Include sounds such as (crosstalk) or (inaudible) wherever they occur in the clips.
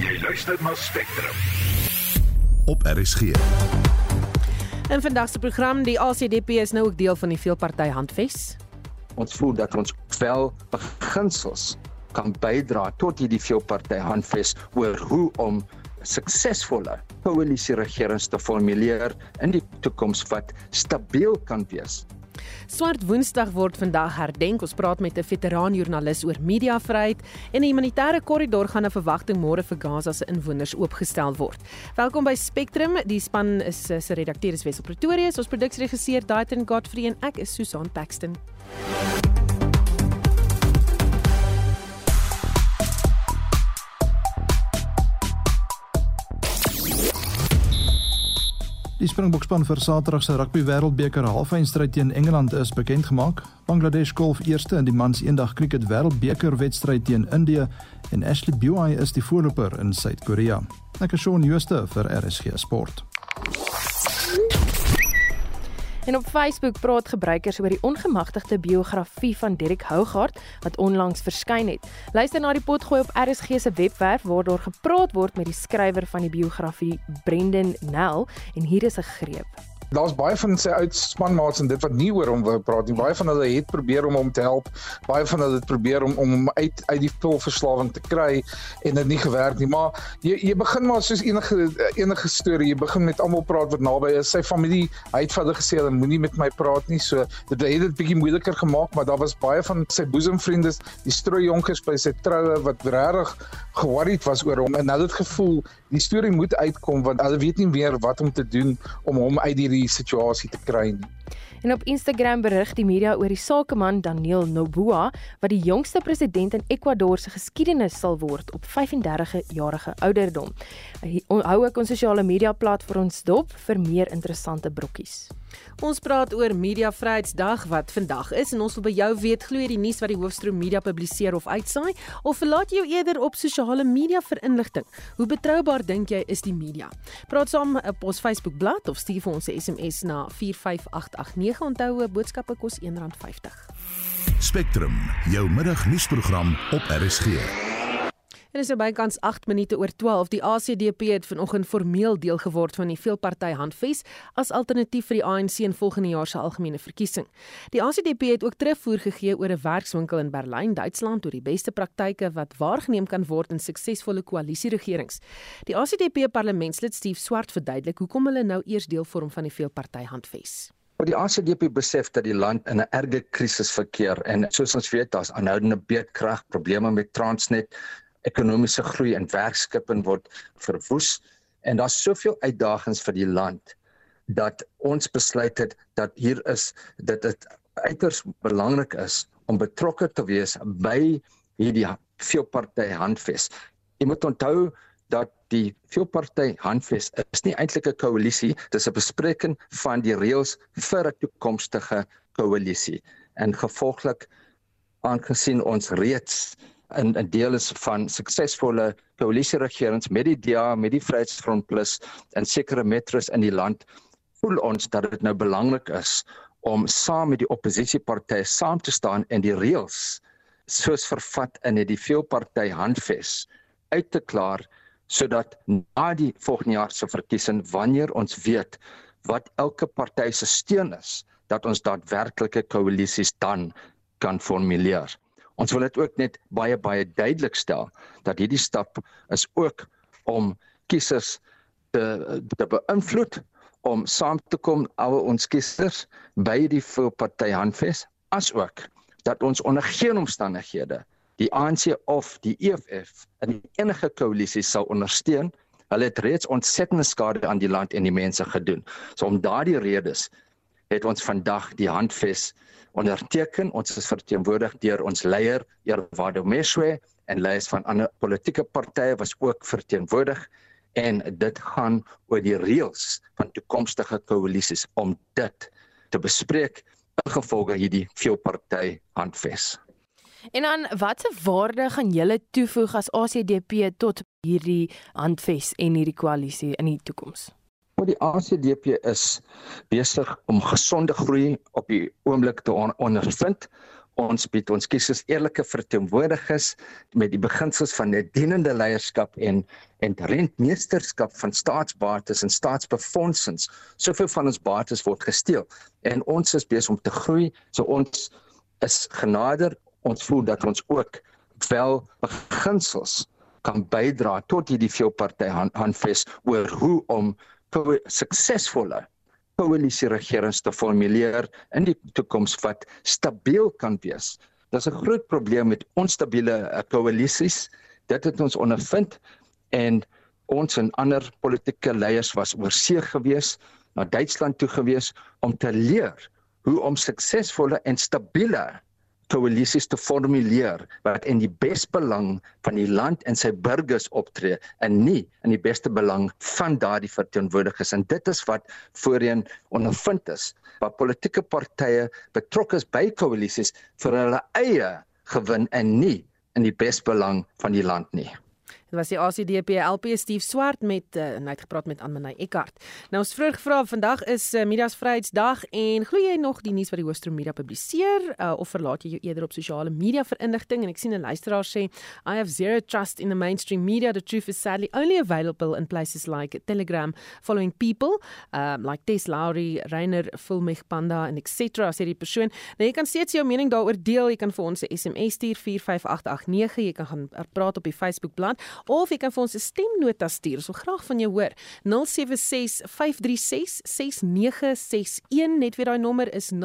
Jy luister na Spectrum. op RSG. In vandag se program, die ACDP is nou ook deel van die veelparty handves. ons voel dat ons wel beginsels kan bydra tot hierdie veelparty handves oor hoe om suksesvolle koalisie regerings te formuleer in die toekoms wat stabiel kan wees. Swart Woensdag word vandag herdenk. Ons praat met 'n veteraan joernalis oor mediavryheid en 'n humanitêre korridor gaan 'n verwagting môre vir Gaza se inwoners oopgestel word. Welkom by Spectrum. Die span is eh, se redakteur is Wessel Pretorius, ons produksieregisseur Daitrin Godfrey en ek is Susan Paxton. Die Springbokspan vir Saterdag se Rugby Wêreldbeker halfeindstryd teen Engeland is bekend gemaak. Bangladesh golf eerste in die mans eendag cricket Wêreldbeker wedstryd teen Indië en Ashley Buy is die voorloper in Suid-Korea. Ek is Shaun Jooste vir RSG Sport. En op Facebook praat gebruikers oor die ongemagtigde biografie van Derek Hougaard wat onlangs verskyn het. Luister na die potgooi op RSG se webwerf waar daar gepraat word met die skrywer van die biografie Brendan Nell en hier is 'n greep. Daar's baie van sy uitspanmaats en dit wat nie oor hom wou praat nie. Baie van hulle het probeer om hom te help. Baie van hulle het probeer om om hom uit uit die pilverslawing te kry en dit nie gewerk nie. Maar jy jy begin maar soos enige enige storie, jy begin met almal praat wat naby is. Sy familie, hy het vir hulle gesê hulle moenie met my praat nie. So dit het dit bietjie moeiliker gemaak, maar daar was baie van sy boesemvriende, die strooijonkers by sy troue wat regtig geworried was oor hom en hulle het gevoel die storie moet uitkom want hulle weet nie meer wat om te doen om hom uit hierdie situasie te kry nie. En op Instagram berig die media oor die sakeman Daniel Noboa wat die jongste president in Ecuador se geskiedenis sal word op 35 jarige ouderdom. Hou ek ons sosiale media platforms dop vir meer interessante brokkies. Ons praat oor Mediavryheidsdag wat vandag is en ons wil by jou weet glo jy die nuus wat die hoofstroom media publiseer of uitsaai of verlaat jy eerder op sosiale media vir inligting? Hoe betroubaar dink jy is die media? Praat saam op ons Facebookblad of stuur vir ons 'n SMS na 45889. Onthou boodskappe kos R1.50. Spectrum, jou middagnuusprogram op RSG. En dis nou bykans 8 minute oor 12. Die ACDP het vanoggend formeel deel geword van die veelparty handves as alternatief vir die ANC in volgende jaar se algemene verkiesing. Die ACDP het ook terugvoer gegee oor 'n werkswinkel in Berlyn, Duitsland oor die beste praktyke wat waargeneem kan word in suksesvolle koalisieregerings. Die ACDP parlementslid Steve Swart verduidelik hoekom hulle nou eers deel vorm van die veelparty handves. Maar die ACDP besef dat die land in 'n erge krisis verkeer en soos ons weet, daar's aanhoudende beedkrag, probleme met Transnet, ekonomiese groei en werkskepping word verwoes en daar's soveel uitdagings vir die land dat ons besluit het dat hier is dat dit uiters belangrik is om betrokke te wees by hierdie veelparty handves. Jy moet onthou dat die veelparty handves is nie eintlik 'n koalisie, dis 'n bespreking van die reëls vir 'n toekomstige koalisie. En gevolglik aangesien ons reeds in 'n deel is van suksesvolle koalisieregerings met die DA, met die Vryheidsfront Plus en sekere metros in die land, voel ons dat dit nou belangrik is om saam met die oppositiepartye saam te staan en die reëls soos vervat in die veelparty handves uit te klaar sodat na die volgende jaar se verkiesing wanneer ons weet wat elke party se steun is dat ons daadwerklike koalisies dan kan formuleer. Ons wil dit ook net baie baie duidelik stel dat hierdie stap is ook om kiesers te te beïnvloed om saam te kom al ons kiesers by die veelparty handves asook dat ons onder geen omstandighede die ANC of die EFF in enige koalisie sal ondersteun. Hulle het reeds ontsettende skade aan die land en die mense gedoen. So om daardie redes het ons vandag die handves onderteken. Ons is verteenwoordig deur ons leier Eerwado Meswe en leiers van ander politieke partye was ook verteenwoordig en dit gaan oor die reëls van toekomstige koalisies om dit te bespreek ingevolge hierdie veelparty handves. En dan watse waarde gaan julle toevoeg as ACDP tot hierdie handves en hierdie koalisie in die toekoms? Maar die ACDP is besig om gesonde groei op die oomblik te on ondervind. Ons bied ons kiesers eerlike verteenwoordigers met die beginsels van neddienende leierskap en en rentmeesterskap van staatsbates en staatsbefondsings. Soveel van ons bates word gesteel en ons is besig om te groei. So ons is genader. Ons voel dat ons ook wel beginsels kan bydra tot hierdie veelparty handves oor hoe om suksesvolle koalisie regerings te formuleer in die toekoms wat stabiel kan wees. Daar's 'n groot probleem met onstabiele eh, koalisies. Dit het ons ondervind en ons en ander politieke leiers was oorsee gewees, na Duitsland toe gewees om te leer hoe om suksesvolle en stabiele koalisies te formuleer wat in die besbelang van die land en sy burgers optree en nie in die beste belang van daardie verteenwoordigers. En dit is wat voorheen ondervind is waar politieke partye betrokke is by koalisies vir hulle eie gewin en nie in die besbelang van die land nie Dit was die ACDP LP Steve Swart met uh, en hy het gepraat met Anmanay Eckart. Nou ons vroeg gevra vandag is uh, Media se Vryheidsdag en glo jy nog die nuus wat die Hoofstroom Media publiseer uh, of verlaat jy jou eerder op sosiale media vir inligting en ek sien 'n luisteraar sê I have zero trust in the mainstream media the truth is sadly only available in places like Telegram following people um, like Tess Lowry, Rainer Fulmich Panda en etc sê die persoon. Nou jy kan steeds jou mening daaroor deel. Jy kan vir ons 'n SMS stuur 45889. Jy kan gaan praat op die Facebook bladsy of jy kan vir ons 'n stemnota stuur. Ons wil graag van jou hoor. 0765366961 net weer daai nommer is 0765366961.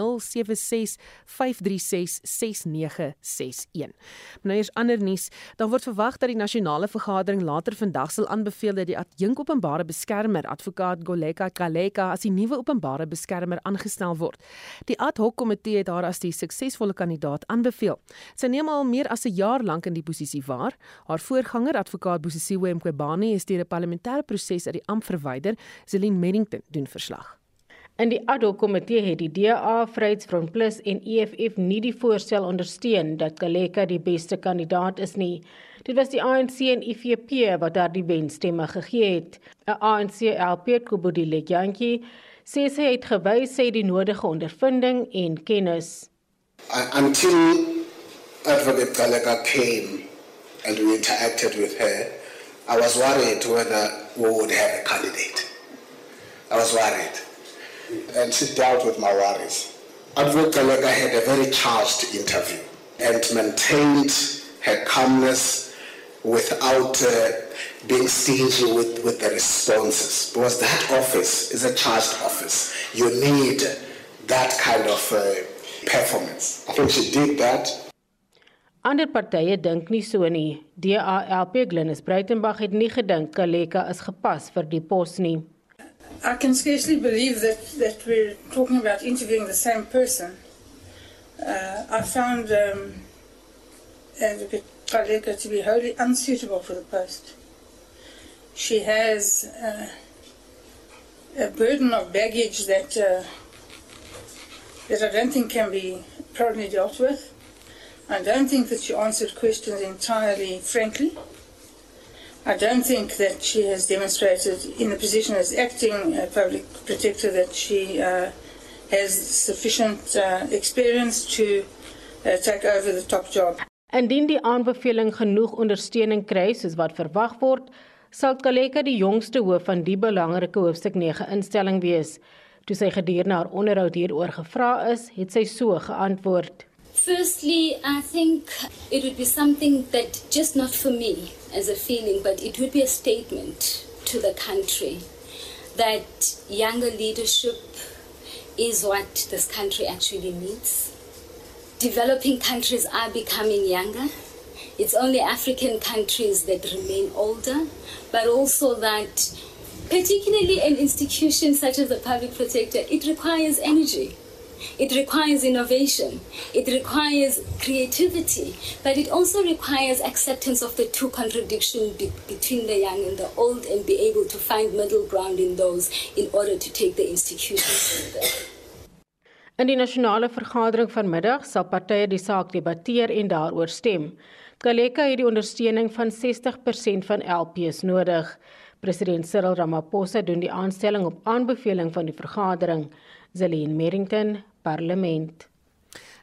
Nou is ander nuus. Daar word verwag dat die nasionale vergadering later vandag sal aanbeveel dat die adjunk openbare beskermer advokaat Goleka Kaleka as die nuwe openbare beskermer aangestel word. Die ad hoc komitee het haar as die suksesvolle kandidaat aanbeveel. Sy neem al meer as 'n jaar lank in die posisie waar. Haar voorganger advokaat advokaat Bosisiwe Mqobani is deur 'n parlementêre proses uit die amp verwyder. Celine Merrington doen verslag. In die ad hoc komitee het die DA, Vryheidsfront Plus en EFF nie die voorstel ondersteun dat Kaleka die beste kandidaat is nie. Dit was die ANC en IFP wat daar die wenstemme gegee het. 'n ANC LP Kobodile Jantjie sê sy het gewys sy die nodige ondervinding en kennis. Until Advocate Kaleka came and we interacted with her, I was worried whether we would have a candidate. I was worried. And she dealt with my worries. Advocate Galega had a very charged interview and maintained her calmness without uh, being stingy with, with the responses. Because that office is a charged office. You need that kind of uh, performance. I think she did that Ander partye dink nie so nie. DALP Glenis Breitenberg het nie gedink Kaleka is gepas vir die pos nie. I can scarcely believe that that we're talking about interviewing the same person. Uh, I found um, Kaleka to be wholly unsuitable for the post. She has uh, a burden of baggage that uh, that I don't think can be properly dealt with. I don't think that she answered questions entirely frankly. I don't think that she has demonstrated in the position as acting uh, public protector that she uh, has sufficient uh, experience to uh, take over the top job. Indien die aanbeveling genoeg ondersteuning kry soos wat verwag word, sal Kaleka die jongste hoof van die belangrike hoofstuk 9 instelling wees. Toe sy gedurende haar onderhoud hieroor gevra is, het sy so geantwoord: Firstly, I think it would be something that just not for me as a feeling, but it would be a statement to the country that younger leadership is what this country actually needs. Developing countries are becoming younger. It's only African countries that remain older, but also that particularly an institution such as the public protector, it requires energy it requires innovation. It requires creativity. But it also requires acceptance of the two contradictions be- between the young and the old and be able to find middle ground in those in order to take the institution further. In die nasionale vergadering vanmiddag sal partye die saak debatteer en daaroor stem. Kaleka het die ondersteuning van 60% van LPs nodig. President Cyril Ramaphosa doen die aanstelling op aanbeveling van die vergadering. Zelene Merrington, Parlement.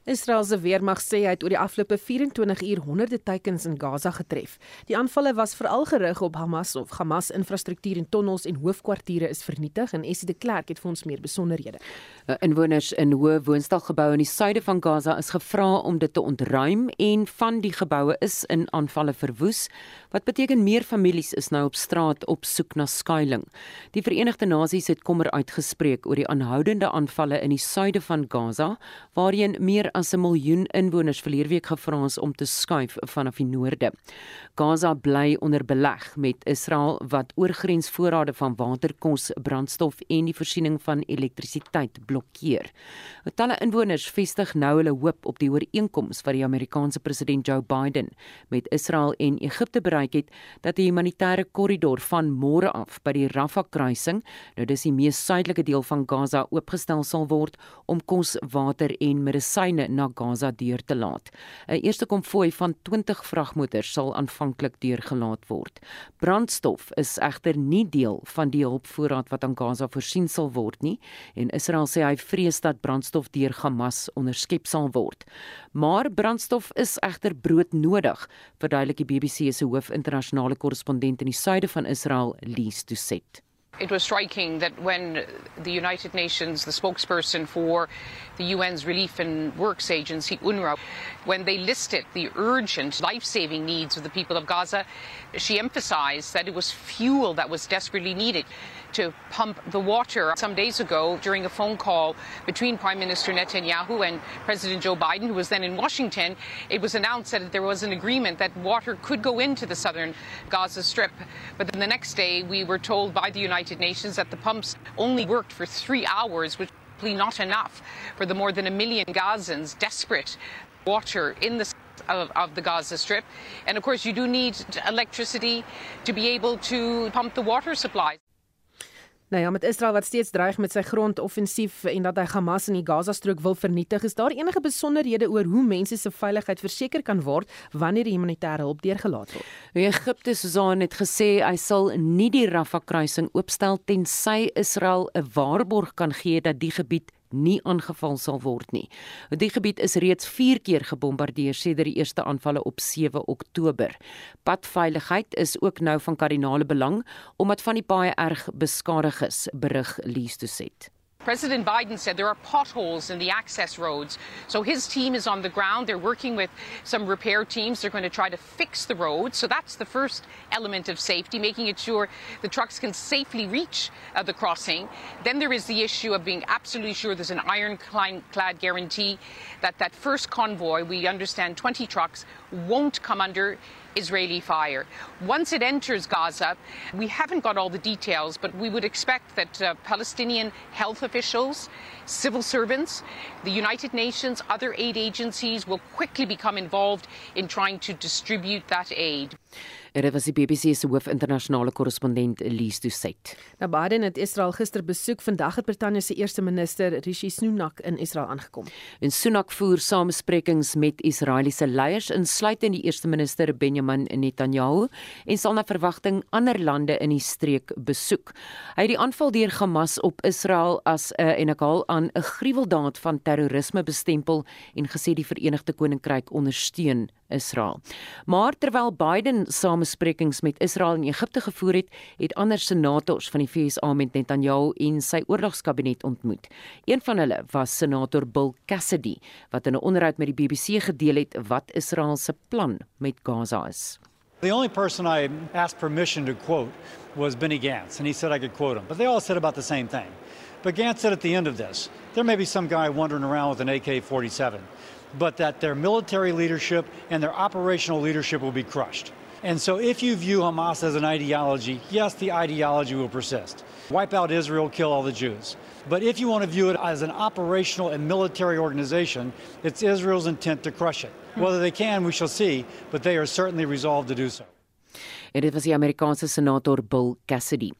Israel se weermag sê hy het oor die afgelope 24 uur honderde teikens in Gaza getref. Die aanvalle was veral gerig op Hamas of Hamas infrastruktuur en tonnels en hoofkwartiere is vernietig en Essie de Klerk het vir ons meer besonderhede. Uh, inwoners in hoë woonstelgeboue in die suide van Gaza is gevra om dit te ontruim en van die geboue is in aanvalle verwoes, wat beteken meer families is nou op straat op soek na skuilings. Die Verenigde Nasies het kommer uitgespreek oor die aanhoudende aanvalle in die suide van Gaza, waarheen meer as 'n miljoen inwoners verlede week gevra is om te skuif vanaf die noorde. Gaza bly onder beleg met Israel wat oorgrensvoorrade van water, kos, brandstof en die voorsiening van elektrisiteit blokkeer. Talle inwoners vestig nou hulle hoop op die ooreenkoms wat die Amerikaanse president Joe Biden met Israel en Egipte bereik het dat 'n humanitêre korridor van môre af by die Rafah kruising, nou dis die mees suidelike deel van Gaza, oopgestel sal word om kos, water en medisyne treine na Gaza deur te laat. 'n Eerste konvoi van 20 vragmotors sal aanvanklik deurgelaat word. Brandstof is egter nie deel van die hulpvoorraad wat aan Gaza voorsien sal word nie en Israel sê hy vrees dat brandstof deur Hamas onderskep sal word. Maar brandstof is egter broodnodig, verduidelik die BBC se hoof internasionale korrespondent in die suide van Israel, Lise Doucet. It was striking that when the United Nations, the spokesperson for the UN's Relief and Works Agency, UNRWA, when they listed the urgent life saving needs of the people of Gaza, she emphasized that it was fuel that was desperately needed to pump the water. Some days ago, during a phone call between Prime Minister Netanyahu and President Joe Biden, who was then in Washington, it was announced that there was an agreement that water could go into the southern Gaza Strip. But then the next day, we were told by the United Nations that the pumps only worked for three hours, which is not enough for the more than a million Gazans desperate water in the of, of, the Gaza Strip. And of course, you do need electricity to be able to pump the water supplies. Nou ja, met Israel wat steeds dreig met sy grondoffensief en dat hy Hamas in die Gaza-strook wil vernietig, is daar enige besonderhede oor hoe mense se veiligheid verseker kan word wanneer die humanitêre hulp deurgelaat word? Egipte Susan het gesê hy sal nie die Rafah kruising oopstel tensy Israel 'n waarborg kan gee dat die gebied nie aangeval sal word nie. Die gebied is reeds 4 keer gebombardeer sedert die eerste aanvalle op 7 Oktober. Padveiligheid is ook nou van kardinale belang omdat van die baie erg beskadig is, berig Lees to Set. President Biden said there are potholes in the access roads. So his team is on the ground. They're working with some repair teams. They're going to try to fix the roads. So that's the first element of safety, making it sure the trucks can safely reach uh, the crossing. Then there is the issue of being absolutely sure there's an ironclad guarantee that that first convoy, we understand 20 trucks, won't come under Israeli fire. Once it enters Gaza, we haven't got all the details, but we would expect that uh, Palestinian health officials, civil servants, the United Nations, other aid agencies will quickly become involved in trying to distribute that aid. En dit was die BBC se hoof internasionale korrespondent Elise Doucet. Nou Biden het Israel gister besoek. Vandag het Brittanje se eerste minister Rishi Sunak in Israel aangekom. En Sunak voer samesprekings met Israeliese leiers, insluitend die eerste minister Benjamin Netanyahu, en sal na verwagting ander lande in die streek besoek. Hy het die aanval deur Hamas op Israel as 'n uh, en ek haal aan 'n gruweldaad van terrorisme bestempel en gesê die Verenigde Koninkryk ondersteun Israel. Maar terwyl Biden samesprekings met Israel en Egipte gevoer het, het ander senators van die VSA met Netanyahu en sy oorlogskabinet ontmoet. Een van hulle was senator Bill Cassidy wat in 'n onderhoud met die BBC gedeel het wat Israel se plan met Gaza is. The only person I asked permission to quote was Benny Gantz, and he said I could quote him. But they all said about the same thing. But Gantz said at the end of this, there may be some guy wandering around with an AK 47. but that their military leadership and their operational leadership will be crushed. And so, if you view Hamas as an ideology, yes, the ideology will persist. Wipe out Israel, kill all the Jews. But if you want to view it as an operational and military organization, it's Israel's intent to crush it. Hmm. Whether they can, we shall see, but they are certainly resolved to do so. En dit was die Amerikaanse senator Bill Cassidy.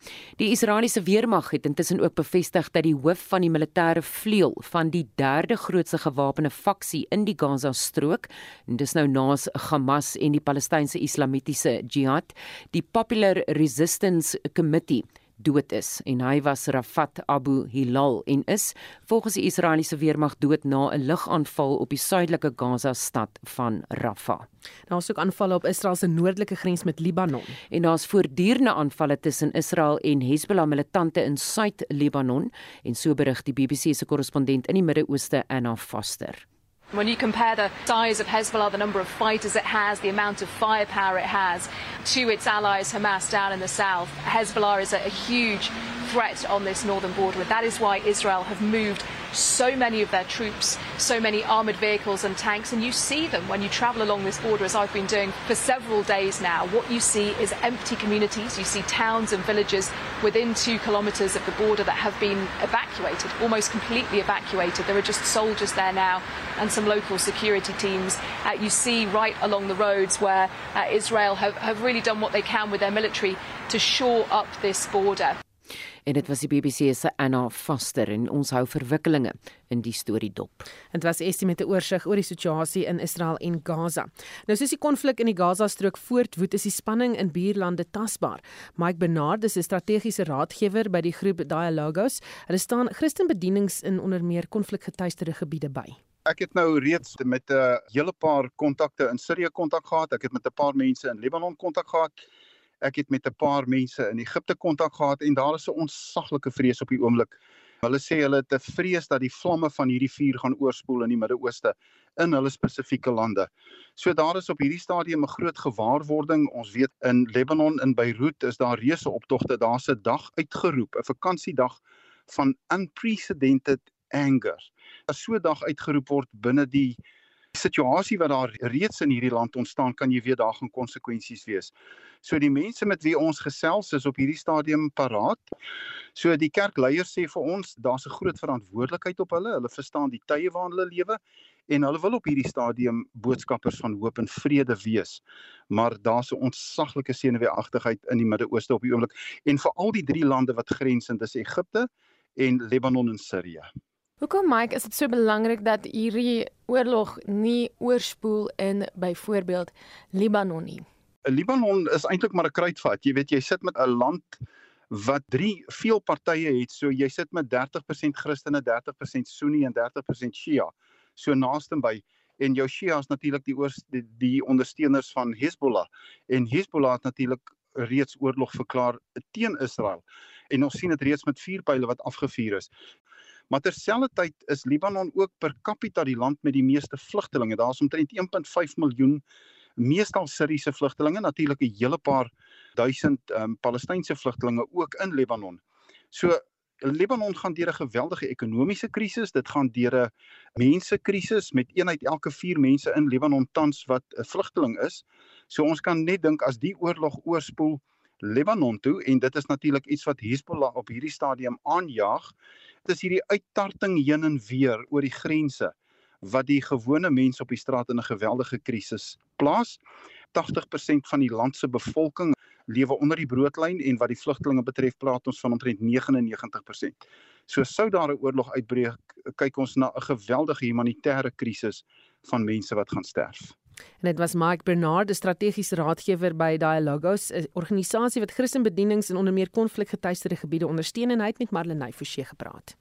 Die Israeliese weermag het intussen ook bevestig dat die hoof van die militêre vleuel van die derde grootste gewapende faksie in die Gaza-strook, en dis nou naas Hamas en die Palestynse Islamitiese Jihad, die Popular Resistance Committee dood is en hy was Rafat Abu Hilal en is volgens die Israeliese weermag dood na 'n lugaanval op die suidelike Gaza stad van Rafah. Daar's ook aanvalle op Israel se noordelike grens met Libanon en daar's voortdurende aanvalle tussen Israel en Hezbollah militante in Suid-Libanon en so berig die BBC se korrespondent in die Midde-Ooste Anna Foster. When you compare the size of Hezbollah, the number of fighters it has, the amount of firepower it has, to its allies Hamas down in the south, Hezbollah is a, a huge threat on this northern border. That is why Israel have moved so many of their troops, so many armoured vehicles and tanks. And you see them when you travel along this border, as I've been doing for several days now. What you see is empty communities. You see towns and villages within two kilometres of the border that have been evacuated, almost completely evacuated. There are just soldiers there now and some local security teams. Uh, you see right along the roads where uh, Israel have, have really done what they can with their military to shore up this border. En dit was die BBC se Anna Foster en ons hou verwikkelinge in die storie dop. Dit was Estie met 'n oorsig oor die situasie in Israel en Gaza. Nou soos die konflik in die Gaza-strook voortwoed, is die spanning in buurlande tasbaar. Mike Bernard is 'n strategiese raadgewer by die groep Dialogos. Hulle staan Christenbedienings in onder meer konflikgetuieerde gebiede by. Ek het nou reeds met 'n hele paar kontakte in Sirië kontak gehad. Ek het met 'n paar mense in Libanon kontak gehad ek het met 'n paar mense in Egipte kontak gehad en daar is 'n ontsaglike vrees op die oomblik. Hulle sê hulle het 'n vrees dat die vlamme van hierdie vuur gaan oorspoel in die Midde-Ooste in hulle spesifieke lande. So daar is op hierdie stadium 'n groot gewaarwording. Ons weet in Lebanon in Beirut is daar reuse optogte. Daar's 'n dag uitgeroep, 'n vakansiedag van unprecedented anger. As so 'n dag uitgeroep word binne die situasie wat daar reeds in hierdie land ontstaan, kan jy weet daar gaan konsekwensies wees. So die mense met wie ons gesels is op hierdie stadium paraat. So die kerkleiers sê vir ons, daar's 'n groot verantwoordelikheid op hulle. Hulle verstaan die tye waarin hulle lewe en hulle wil op hierdie stadium boodskappers van hoop en vrede wees. Maar daar's 'n ontsaglike senuweeagtigheid in die Midde-Ooste op die oomblik en vir al die drie lande wat grensend is Egipte en Libanon en Sirië. Hoekom Mike is dit so belangrik dat hierdie oorlog nie oorspoel in byvoorbeeld Libanon nie? Libanon is eintlik maar 'n kruitvat. Jy weet jy sit met 'n land wat drie veel partye het. So jy sit met 30% Christene, 30% Sunni en 30% Shia. So naaste by en jou Shia is natuurlik die oor die, die ondersteuners van Hezbollah en Hezbollah het natuurlik reeds oorlog verklaar teen Israel. En ons sien dit reeds met vuur pile wat afgevuur is. Maar terselfdertyd is Libanon ook per capita die land met die meeste vlugtelinge. Daar's omtrent 1.5 miljoen meestal Siriëse vlugtelinge, natuurlik 'n hele paar duisend um, Palestynse vlugtelinge ook in Libanon. So Libanon gaan deur 'n geweldige ekonomiese krisis, dit gaan deur 'n mensekrisis met een uit elke 4 mense in Libanon tans wat 'n vlugteling is. So ons kan net dink as die oorlog oorspoel Libanon toe en dit is natuurlik iets wat Hezbollah op hierdie stadium aanjaag. Dit is hierdie uittarting heen en weer oor die grense wat die gewone mense op die straat in 'n geweldige krisis plaas. 80% van die land se bevolking lewe onder die broodlyn en wat die vlugtelinge betref praat ons van omtrent 99%. So sou daar 'n oorlog uitbreek, kyk ons na 'n geweldige humanitêre krisis van mense wat gaan sterf. En dit was Mike Bernard, 'n strategiese raadgewer by Dialogos, 'n organisasie wat Christenbedienings in onder meer konflikgetuieerde gebiede ondersteun en hy het met Marlenae Forsie gepraat.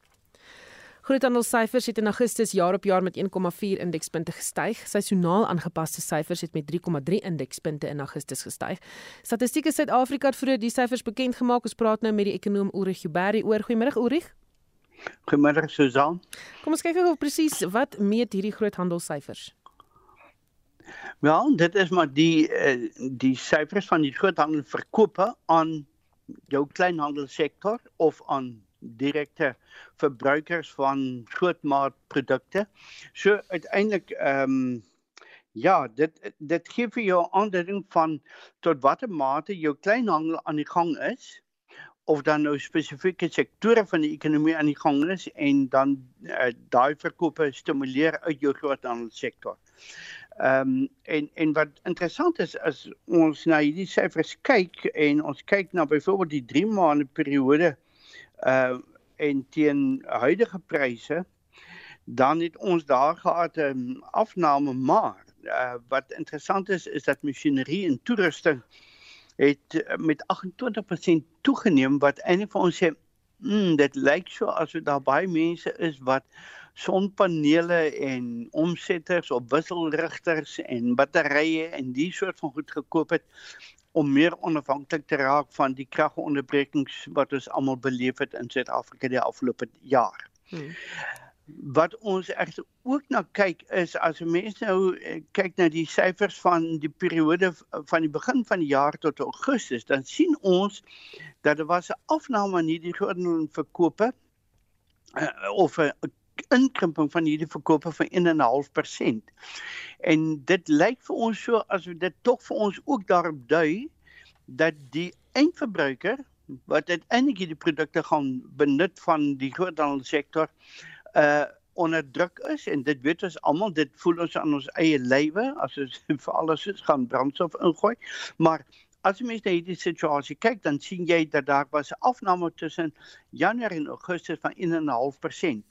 Groothandelssyfers het in Augustus jaar op jaar met 1,4 indekspunte gestyg. Seisoonaal aangepaste syfers het met 3,3 indekspunte in Augustus gestyg. Statistiek Suid-Afrika het vroeër die syfers bekend gemaak. Ons praat nou met die ekonom Ulrich Huberti oor. Goeiemôre Ulrich. Goeiemôre Susan. Kom ons kyk gou presies wat meet hierdie groothandelssyfers. Wel, dit is maar die uh, die syfers van die groothandelverkope aan jou kleinhandelsektor of aan direkte verbruikers van grootmaatprodukte. So uiteindelik ehm um, ja, dit dit gee vir jou 'n aandering van tot watter mate jou kleinhandel aan die gang is of dan nou spesifieke sektore van die ekonomie aan die gang is en dan uh, daai verkope stimuleer uit jou groothandelsektor. Ehm um, en en wat interessant is as ons na hierdie syfers kyk en ons kyk na byvoorbeeld die 3 maande periode uh en teen huidige pryse dan het ons daar gehad 'n um, afname maar uh, wat interessant is is dat masjinerie en toerusting het eh, met 28% toegeneem wat eintlik vir ons sê, "Mm, dit lyk so asof daar baie mense is wat sonpanele en omsetters op wisselrigters en batterye en die soort van goed gekoop het om meer onafhanklik te raak van die kragonderbrekings wat ons almal beleef het in Suid-Afrika die afgelope jaar. Hmm. Wat ons egter ook na kyk is as mense nou eh, kyk na die syfers van die periode van die begin van die jaar tot Augustus, dan sien ons dat daar was 'n afname in hierdie gordel verkope uh, of 'n inkrimping van hierdie verkope van 1.5%. En dit lyk vir ons so asof dit tog vir ons ook daarop dui dat die eindverbruiker wat uiteindelik hierdie produkte gaan benut van die groothandelsektor uh onder druk is. En dit weet ons almal dit voel ons aan ons eie lywe as ons (laughs) vir alles is gaan brandstof ingooi. Maar as jy mens na hierdie situasie kyk dan sien jy dat daar was 'n afname tussen Januarie en Augustus van 1.5%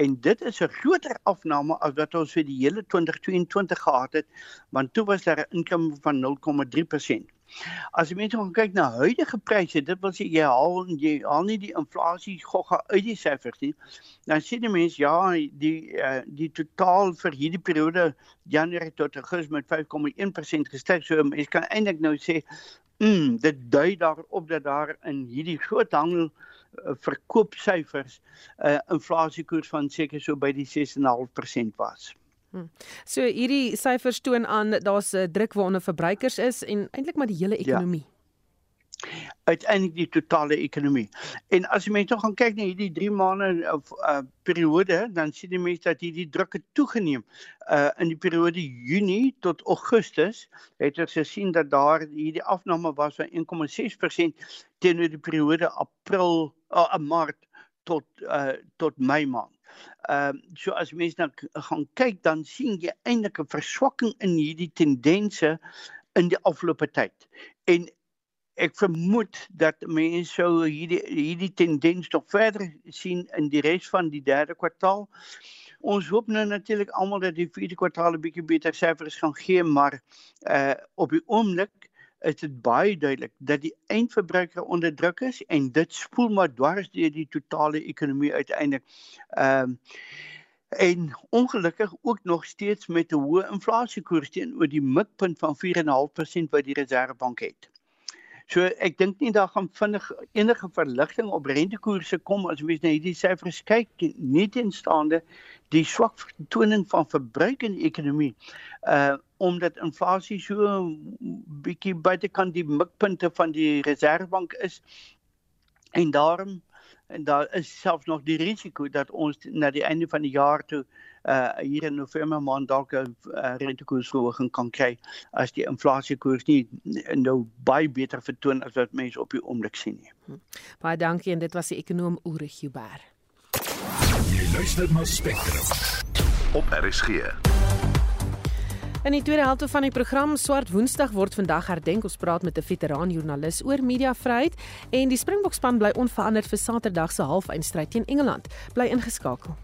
en dit is 'n groter afname as wat ons vir die hele 2022 gehad het want toe was daar 'n inkom van 0.3%. As jy mense gaan kyk na huidige pryse, dit wil sê jy haal jy haal nie die inflasie gogga uit die syfers nie. Dan sien die mense ja, die uh, die totaal vir hierdie periode Januarie tot Augustus met 5,1% gestyg. So mense kan eintlik nou sê, mm, dit dui daarop dat daar in hierdie groot handel uh, verkoopsyfers 'n uh, inflasiekoers van seker so by die 6.5% was. Hmm. So hierdie syfers toon aan daar's 'n druk waaronder verbruikers is en eintlik maar die hele ja. ekonomie. Ja uiteindelik die totale ekonomie. En as jy mense gaan kyk na hierdie 3 maande of uh, periode, dan sien jy mense dat hierdie druk het toegeneem. Uh in die periode Junie tot Augustus het ons gesien dat daar hierdie afname was van 1,6% teenoor die periode April uh, Maart tot uh tot Mei maand. Ehm uh, so as mense nou gaan kyk dan sien jy eintlik 'n verswakking in hierdie tendense in die afgelope tyd. En ek vermoed dat mense sou hierdie hierdie tendens nog verder sien in die res van die derde kwartaal. Ons hoop nou natuurlik almal dat die vierde kwartaal 'n bietjie beter syfers gaan gee, maar uh op die oomblik is dit baie duidelik dat die eindverbruiker onder druk is en dit spoel maar dwars deur die totale ekonomie uiteindelik. Ehm uh, en ongelukkig ook nog steeds met 'n hoë inflasiekoers teenoor die mikpunt van 4.5% wat die Reservebank het. So ek dink nie daar gaan vinnig enige verligting op rentekoerse kom as mens na hierdie syfers kyk nie teenstaande die swak vertoning van verbruik in die ekonomie. Uh omdat inflasie so bietjie buitekant die mikpunte van die Reservebank is en daarom en daar is selfs nog die risiko dat ons na die einde van die jaar toe uh hier in November maand dalk 'n uh, rentekoersverhoging kan kry as die inflasiekoers nie nou baie beter vertoon as wat mense op die oomblik sien nie. Hm. Baie dankie en dit was die ekonom Ulrich Huber. Jy luister na Spectrum op RSG. In die tweede helfte van die program Swart Woensdag word vandag herdenk. Ons praat met 'n veteraan joernalis oor mediavryheid en die Springbok span bly onveranderd vir Saterdag se halfeindstryd teen Engeland. Bly ingeskakel.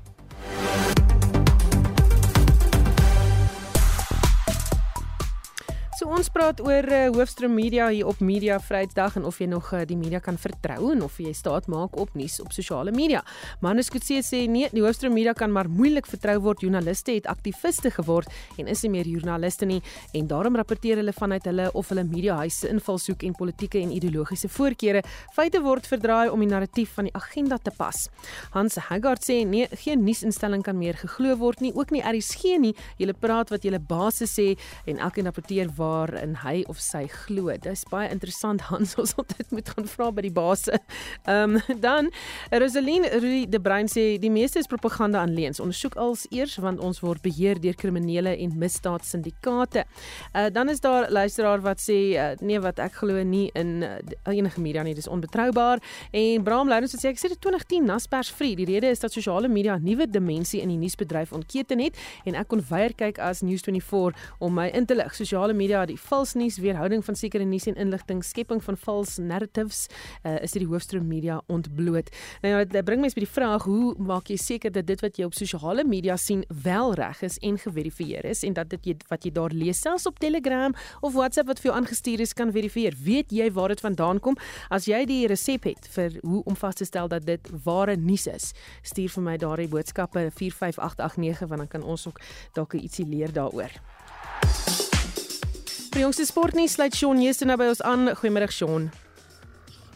So ons praat oor uh, hoofstroom media hier op Media Vrydag en of jy nog uh, die media kan vertrou en of jy staat maak op nuus op sosiale media. Manus Kutse sê nee, die hoofstroom media kan maar moeilik vertrou word. Joernaliste het aktiviste geword en is nie meer joernaliste nie en daarom rapporteer hulle vanuit hulle of hulle mediahuise invalshoek en politieke en ideologiese voorkeure. Feite word verdraai om die narratief van die agenda te pas. Hans Haggard sê nee, geen nuusinstelling kan meer geglo word nie, ook nie RSG nie. Julle praat wat julle basis sê en elkeen rapporteer waarin hy of sy glo. Dis baie interessant (laughs) Hans ons altyd moet gaan vra by die base. Ehm um, dan Rosaline Rudy de Bruin sê die meeste is propaganda aan leens. Ondersoek als eers want ons word beheer deur kriminele en misdaadsyndikaate. Uh, dan is daar luisteraar wat sê uh, nee wat ek glo nie in uh, enige media nie, dis onbetroubaar. En Bram Lourens sê ek sê dit 2010 Naspers Free. Die rede is dat sosiale media 'n nuwe dimensie in die nuusbedryf ontketen het en ek kon weier kyk as News24 om my in te lig. Sosiale media die vals nuus, weerhouding van sekere nuus en inligting, skepping van vals narratives, uh, is dit die hoofstroom media ontbloot. Nou ja, dit bring my by die vraag, hoe maak jy seker dat dit wat jy op sosiale media sien wel reg is en geverifieer is en dat dit wat jy daar lees selfs op Telegram of WhatsApp wat vir jou aangestuur is kan verifieer. Weet jy waar dit vandaan kom? As jy die resep het vir hoe om vas te stel dat dit ware nuus is, stuur vir my daardie boodskappe 45889 want dan kan ons ook dalk ietsie leer daaroor. Vir jongste sportnuus sluit Shaun Joosten nou by ons aan. Goeiemôre Shaun.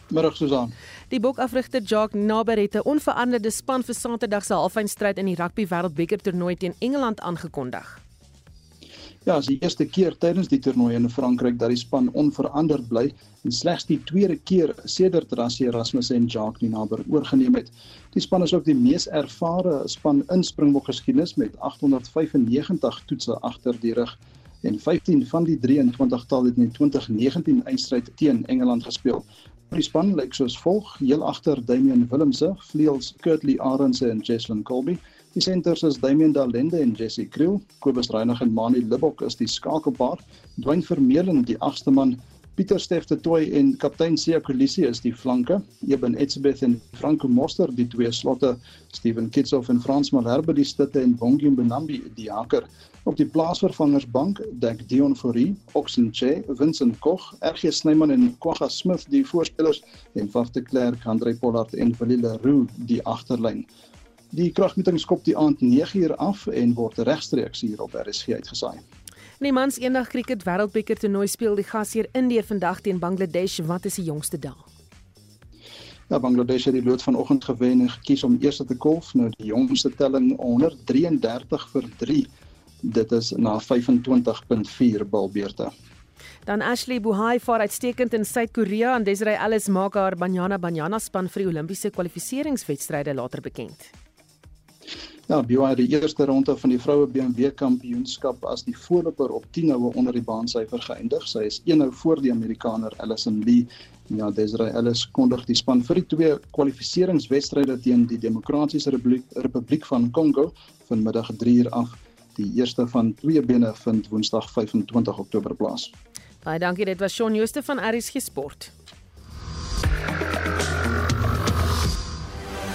Middag Susan. Die bokafrigter Jacques Naber het 'n onveranderde span vir Saterdag se halfeindstryd in die Rugby Wêreldbeker toernooi teen Engeland aangekondig. Ja, as die eerste keer tydens die toernooi in Frankryk dat die span onveranderd bly en slegs die tweede keer sedert Rassie Erasmus en Jacques Naber oorgeneem het. Die span is ook die mees ervare span in Springbok geskiedenis met 895 toetse agter die rug en 15 van die 23 tal het in die 2019 eindstryd teen Engeland gespeel. Die span lyk soos volg: heel agter Damian Willemse, vleuels Kurtley Arendse en Jesslyn Colby. Die senters is Damian Dalende en Jesse Kriel. Kobus Reinig en Mani Libbok is die skakelpaar. Dwayne Vermeulen die agste man. Pieter Stefte Toy en kaptein Sia Kolisi is die flanke. Eben Etzebeth en Franco Moster die twee slotte. Steven Kitsoff en Frans Malherbe die stitte en Bongie Benambi die haker. Op die plaasvervangersbank dek Dion Fourie, Oxenche, Vincent Koch, RG Snyman en Kwagga Smith die voorspelers en Faf de Klerk, Andre Pollard en Willile Roo die agterlyn. Die kragmeting skop die aand 9uur af en word regstreeks hier op RSG uitgesaai. Die mans eendag kriket wêreldbeker toernooi speel die gasheer Indië vandag teen Bangladesh. Wat is die jongste dag? Ja, Bangladesh het die lood vanoggend gewen en gekies om eerste te kolf. Nou die jongste telling 133 vir 3 dit is na 25.4 balbeurte. Dan Ashley Buhai vaar uitstekend in Suid-Korea en Desiree Ellis maak haar Banyana Banyana span vir die Olimpiese kwalifikasiewedstryde later bekend. Ja, Buhai het die eerste ronde van die vroue BMW kampioenskap as die voorloper op 10 houe onder die baansyfer geëindig. Sy is 1 hou voor die Amerikaner Allison Lee. Ja, Desiree Ellis kondig die span vir die twee kwalifikasiewedstryde teen die Demokratiese Republiek, Republiek van Kongo vanmiddag 3 uur af. Die eerste van twee bene vind Woensdag 25 Oktober plaas. Baie dankie, dit was Shaun Jooste van RSG Sport.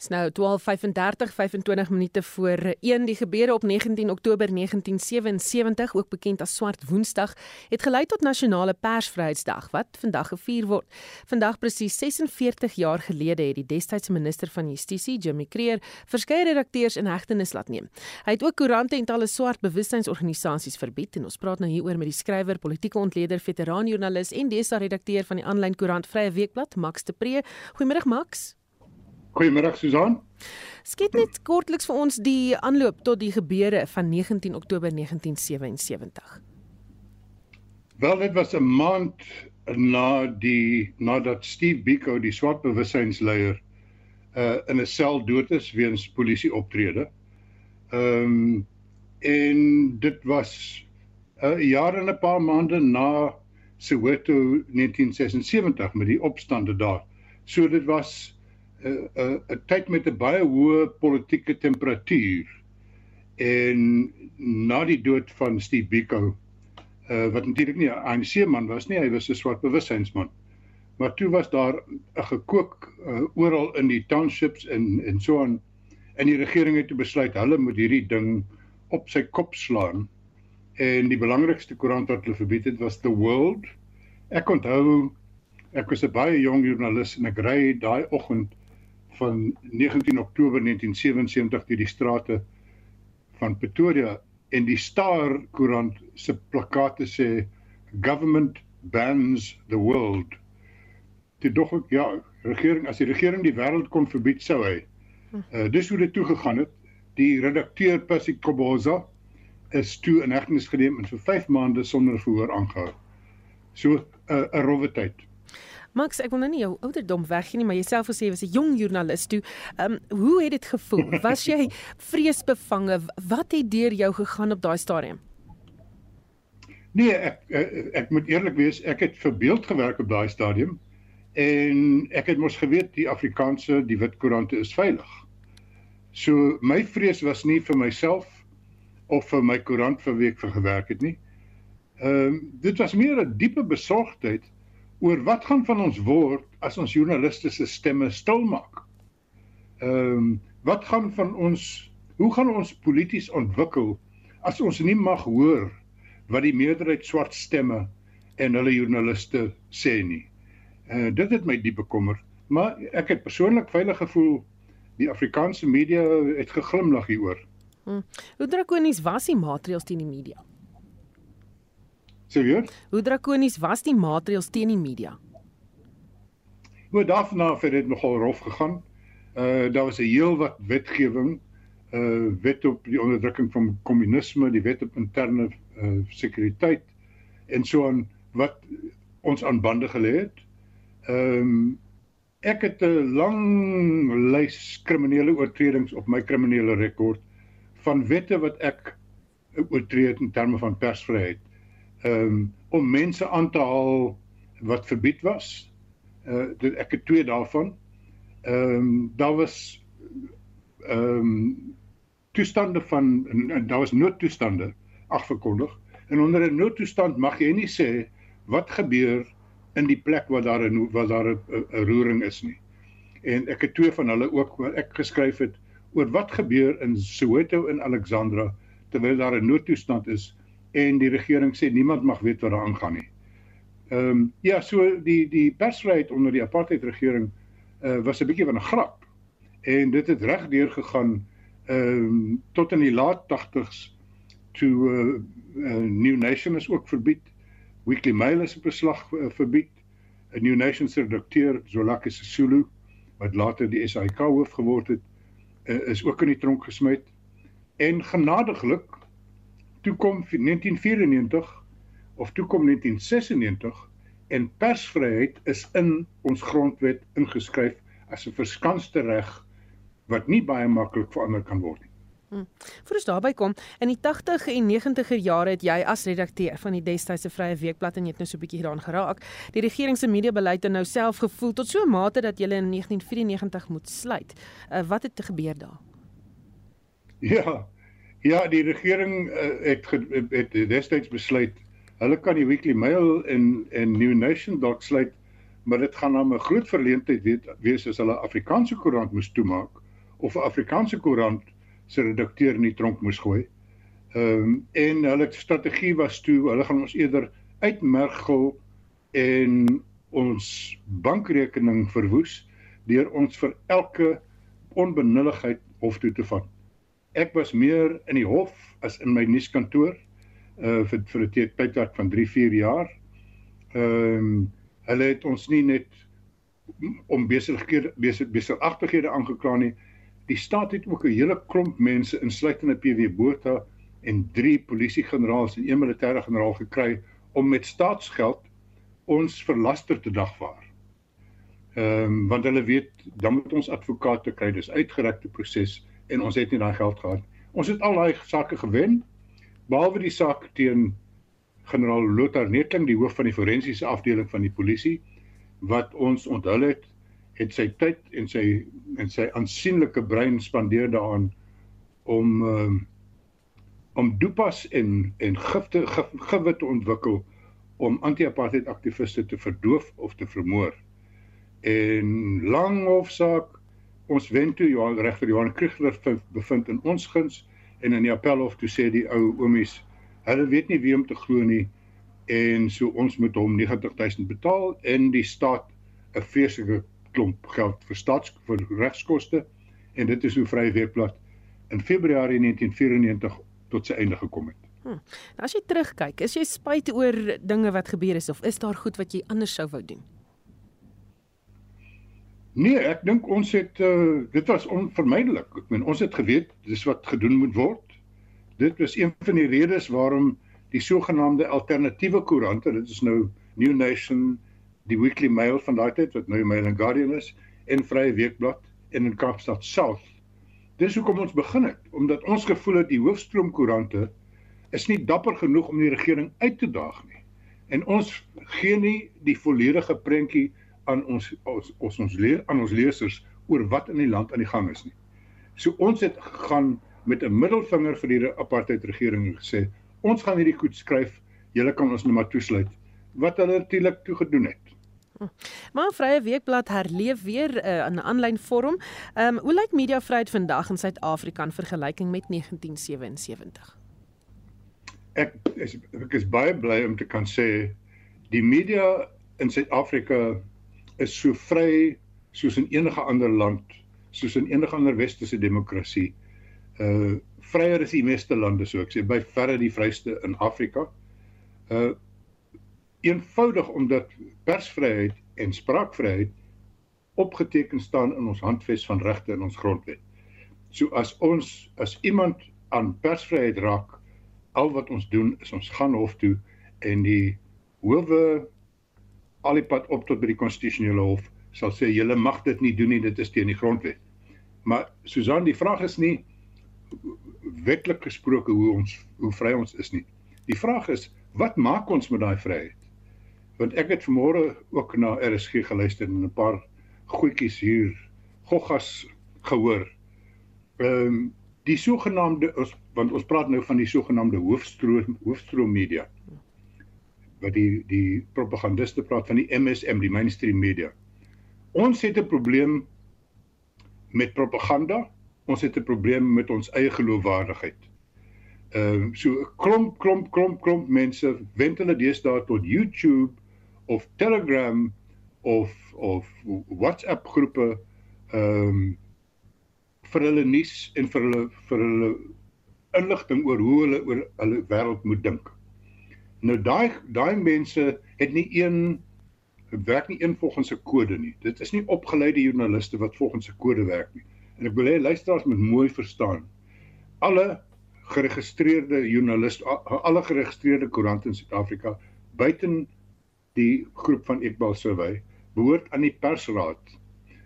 Dis nou 12:35 25 minute voor 1 die gebeure op 19 Oktober 1977 ook bekend as Swart Woensdag het gelei tot nasionale persvryheidsdag wat vandag gevier word. Vandag presies 46 jaar gelede het die destydse minister van Justisie, Jimmy Creer, verskeie redakteurs in hegtenis laat neem. Hy het ook koerante en talle swart bewustzynsorganisasies verbied en ons praat nou hieroor met die skrywer, politieke ontleder, veteranjoernalis en DSA-redakteur van die aanlyn koerant Vrye Weekblad, Max de Pre. Goeiemôre Max. Goeiemôre Susan. Skiet net kortliks vir ons die aanloop tot die gebeure van 19 Oktober 1977. Wel dit was 'n maand na die nadat Steve Biko die swart bewussynsleier uh in 'n sel dood is weens polisie optrede. Ehm um, en dit was 'n uh, jaar en 'n paar maande na Soweto 1976 met die opstande daar. So dit was 'n 'n 'n tyd met 'n baie hoë politieke temperatuur en na die dood van Steve Biko uh, wat natuurlik nie 'n ANC man was nie, hy was 'n swart bewussynsman. Maar toe was daar 'n gekook uh, oral in die townships en en so aan en die regering het besluit hulle moet hierdie ding op sy kop slaan. En die belangrikste koerant wat hulle verbied het was The World. Ek onthou ek was 'n baie jong joernalis en ek ry daai oggend van 19 Oktober 1977 deur die strate van Pretoria en die Star koerant se plakate sê government bans the world. Dit dog ek ja, regering as die regering die wêreld kon verbied sou hy. Uh, dis hoe dit toe gegaan het. Die redakteur Percy Koboza is toe in hegtenis geneem en vir 5 maande sonder verhoor aangehou. So eh, 'n uh, rowwe tyd. Max, ek wil nou nie jou ouderdom weggee nie, maar jouself gesê jy was 'n jong joernalis toe. Ehm um, hoe het dit gevoel? (laughs) Was jy vreesbevange? Wat het deur jou gegaan op daai stadium? Nee, ek, ek ek moet eerlik wees, ek het verbeeld gewerk op daai stadium en ek het mos geweet die Afrikaanse, die wit koerante is veilig. So my vrees was nie vir myself of vir my koerant vir week vir gewerk het nie. Ehm um, dit was meer 'n diepe besorgdheid oor wat gaan van ons word as ons joernaliste se stemme stilmaak. Ehm um, wat gaan van ons hoe gaan ons polities ontwikkel as ons nie mag hoor wat die meerderheid swart stemme en hulle joernaliste sê nie. Uh dit het my diep bekommer, maar ek het persoonlik veilig gevoel die Afrikaanse media het geglimlag hieroor. Hmm. Hoe drakonies was die maatreëls teen die media? Sê weer? Hoe drakonies was die maatreëls teen die media? Hoe daarna het dit nogal rof gegaan. Uh daar was 'n heel wat wetgewing uh wet op die onderdrukking van kommunisme, die wet op interne uh sekuriteit en so aan wat ons aan bande gelê het. Ehm um, ek het 'n lang lys kriminele oortredings op my kriminele rekord van wette wat ek oortree het in terme van persvryheid. Um, om mense aan te haal wat verbied was. Uh ek het twee daarvan. Ehm um, daar was ehm um, toestande van en, en daar was noodtoestande afgekondig. En onder 'n noodtoestand mag jy nie sê wat gebeur in die plek waar daar 'n waar daar 'n roering is nie. En ek het twee van hulle ook wat ek geskryf het oor wat gebeur in Soweto en Alexandra terwyl daar 'n noodtoestand is en die regering sê niemand mag weet wat daar aangaan nie. Ehm um, ja, so die die persvryheid onder die apartheid regering uh, was 'n bietjie van 'n grap. En dit het reg deur gegaan ehm um, tot in die laat 80s toe uh, uh, New Nation is ook verbied Weekly Mail is op beslag uh, verbied. 'n New Nation se redakteur, Zolaki Sisulu, wat later die SAIK hoof geword het, uh, is ook in die tronk gesmey. En genadiglik toe kom 1994 of toe kom 1996 en persvryheid is in ons grondwet ingeskryf as 'n verskanste reg wat nie baie maklik verander kan word nie. Hmm. Voor ons daarby kom, in die 80 en 90er jare het jy as redakteur van die destydse Vrye Weekblad en jy het nou so 'n bietjie hieraan geraak. Die regering se mediabeleid het nou self gevoel tot so 'n mate dat jy in 1994 moet sluit. Uh, wat het gebeur daar? Ja. Ja, die regering uh, het het destyds besluit hulle kan die Weekly Mail en en New Nation dalk sluit, maar dit gaan nou 'n groot verleentheid weet wees as hulle Afrikaanse koerant moes toemaak of 'n Afrikaanse koerant se redakteur in die tronk moes gooi. Ehm um, en hulle strategie was toe hulle gaan ons eerder uitmergel en ons bankrekening verwoes deur ons vir elke onbenulligheid hof toe te vat. Ek was meer in die hof as in my nuuskantoor uh vir vir 'n tydperk van 3-4 jaar. Ehm um, hulle het ons nie net om besighede besigagtighede aangekla nie, Die staat het ook 'n hele klomp mense insluitende PW Botha en drie polisiegeneraals en een militêre generaal gekry om met staatsgeld ons verlaster te dagvaar. Ehm um, want hulle weet dan moet ons advokate kry, dis uitgerekte proses en ons het nie daai geld gehad. Ons het al daai sake gewen behalwe die saak teen generaal Lothar Netling, die hoof van die forensiese afdeling van die polisie wat ons onthul het het sy tyd en sy en sy aansienlike brein spandeer daaraan om um, om dopas en en gifte gewit te ontwikkel om anti-apartheid aktiviste te verdoof of te vermoor. En lang hofsaak ons wen toe Johan regter Johan Kriegler bevind in ons guns en in die appelhof toe sê die ou oomies hulle weet nie wie om te glo nie en so ons moet hom 90000 betaal en die staat 'n vreeslike klomp geld vir staats vir regskoste en dit is hoe Vrye Weekblad in Februarie 1994 tot sy einde gekom het. Hm. Nou as jy terugkyk, is jy spyt oor dinge wat gebeur het of is daar goed wat jy anders sou wou doen? Nee, ek dink ons het uh, dit was onvermydelik. Ek meen ons het geweet dis wat gedoen moet word. Dit was een van die redes waarom die sogenaamde alternatiewe koerante, dit is nou New Nation, die Weekly Mail van daai tyd wat nou Mail and Guardian is en Vrye Weekblad en in Kaapstad South. Dis hoekom ons begin het, omdat ons gevoel het die hoofstroomkoerante is nie dapper genoeg om die regering uit te daag nie. En ons gee nie die volledige prentjie aan ons ons ons, ons leer aan ons lesers oor wat in die land aan die gang is nie. So ons het gegaan met 'n middelvinger vir die apartheid regering gesê ons gaan hierdie goed skryf julle kan ons net maar toesluit wat hulle natuurlik toe gedoen het Maar Vrye Weekblad herleef weer uh, in 'n aanlyn vorm. Ehm um, hoe lyk mediavryheid vandag in Suid-Afrika in vergelyking met 1977? Ek is ek is baie bly om te kan sê die media in Suid-Afrika is so vry soos in enige ander land, soos in enige ander westerse demokrasie. Uh vryer as die meeste lande so ek sê by verre die vryste in Afrika. Uh eenvoudig omdat persvryheid en spraakvryheid opgeteken staan in ons handves van regte in ons grondwet. So as ons as iemand aan persvryheid raak, al wat ons doen is ons gaan hof toe en die howe al die pad op tot by die konstitusionele hof sal sê julle mag dit nie doen nie, dit is teen die grondwet. Maar Susan, die vraag is nie wetlik gesproke hoe ons hoe vry ons is nie. Die vraag is wat maak ons met daai vryheid? want ek het vanmôre ook na RSG geluister en 'n paar goedjies hier goggas gehoor. Ehm um, die sogenaamde ons want ons praat nou van die sogenaamde hoofstroom hoofstroom media wat die die propagandiste praat van die MSM die mainstream media. Ons het 'n probleem met propaganda. Ons het 'n probleem met ons eie geloofwaardigheid. Ehm uh, so klomp klomp klomp klomp mense wend hulle deesdae tot YouTube of Telegram of of WhatsApp groepe ehm um, vir hulle nuus en vir hulle vir hulle inligting oor hoe hulle oor hulle wêreld moet dink. Nou daai daai mense het nie een werk nie een volgens 'n kode nie. Dit is nie opgeleide joernaliste wat volgens 'n kode werk nie. En ek wil hê luisteraars moet mooi verstaan. Alle geregistreerde joernaliste, alle geregistreerde koerante in Suid-Afrika buiten die groep van Ekbal Survey behoort aan die persraad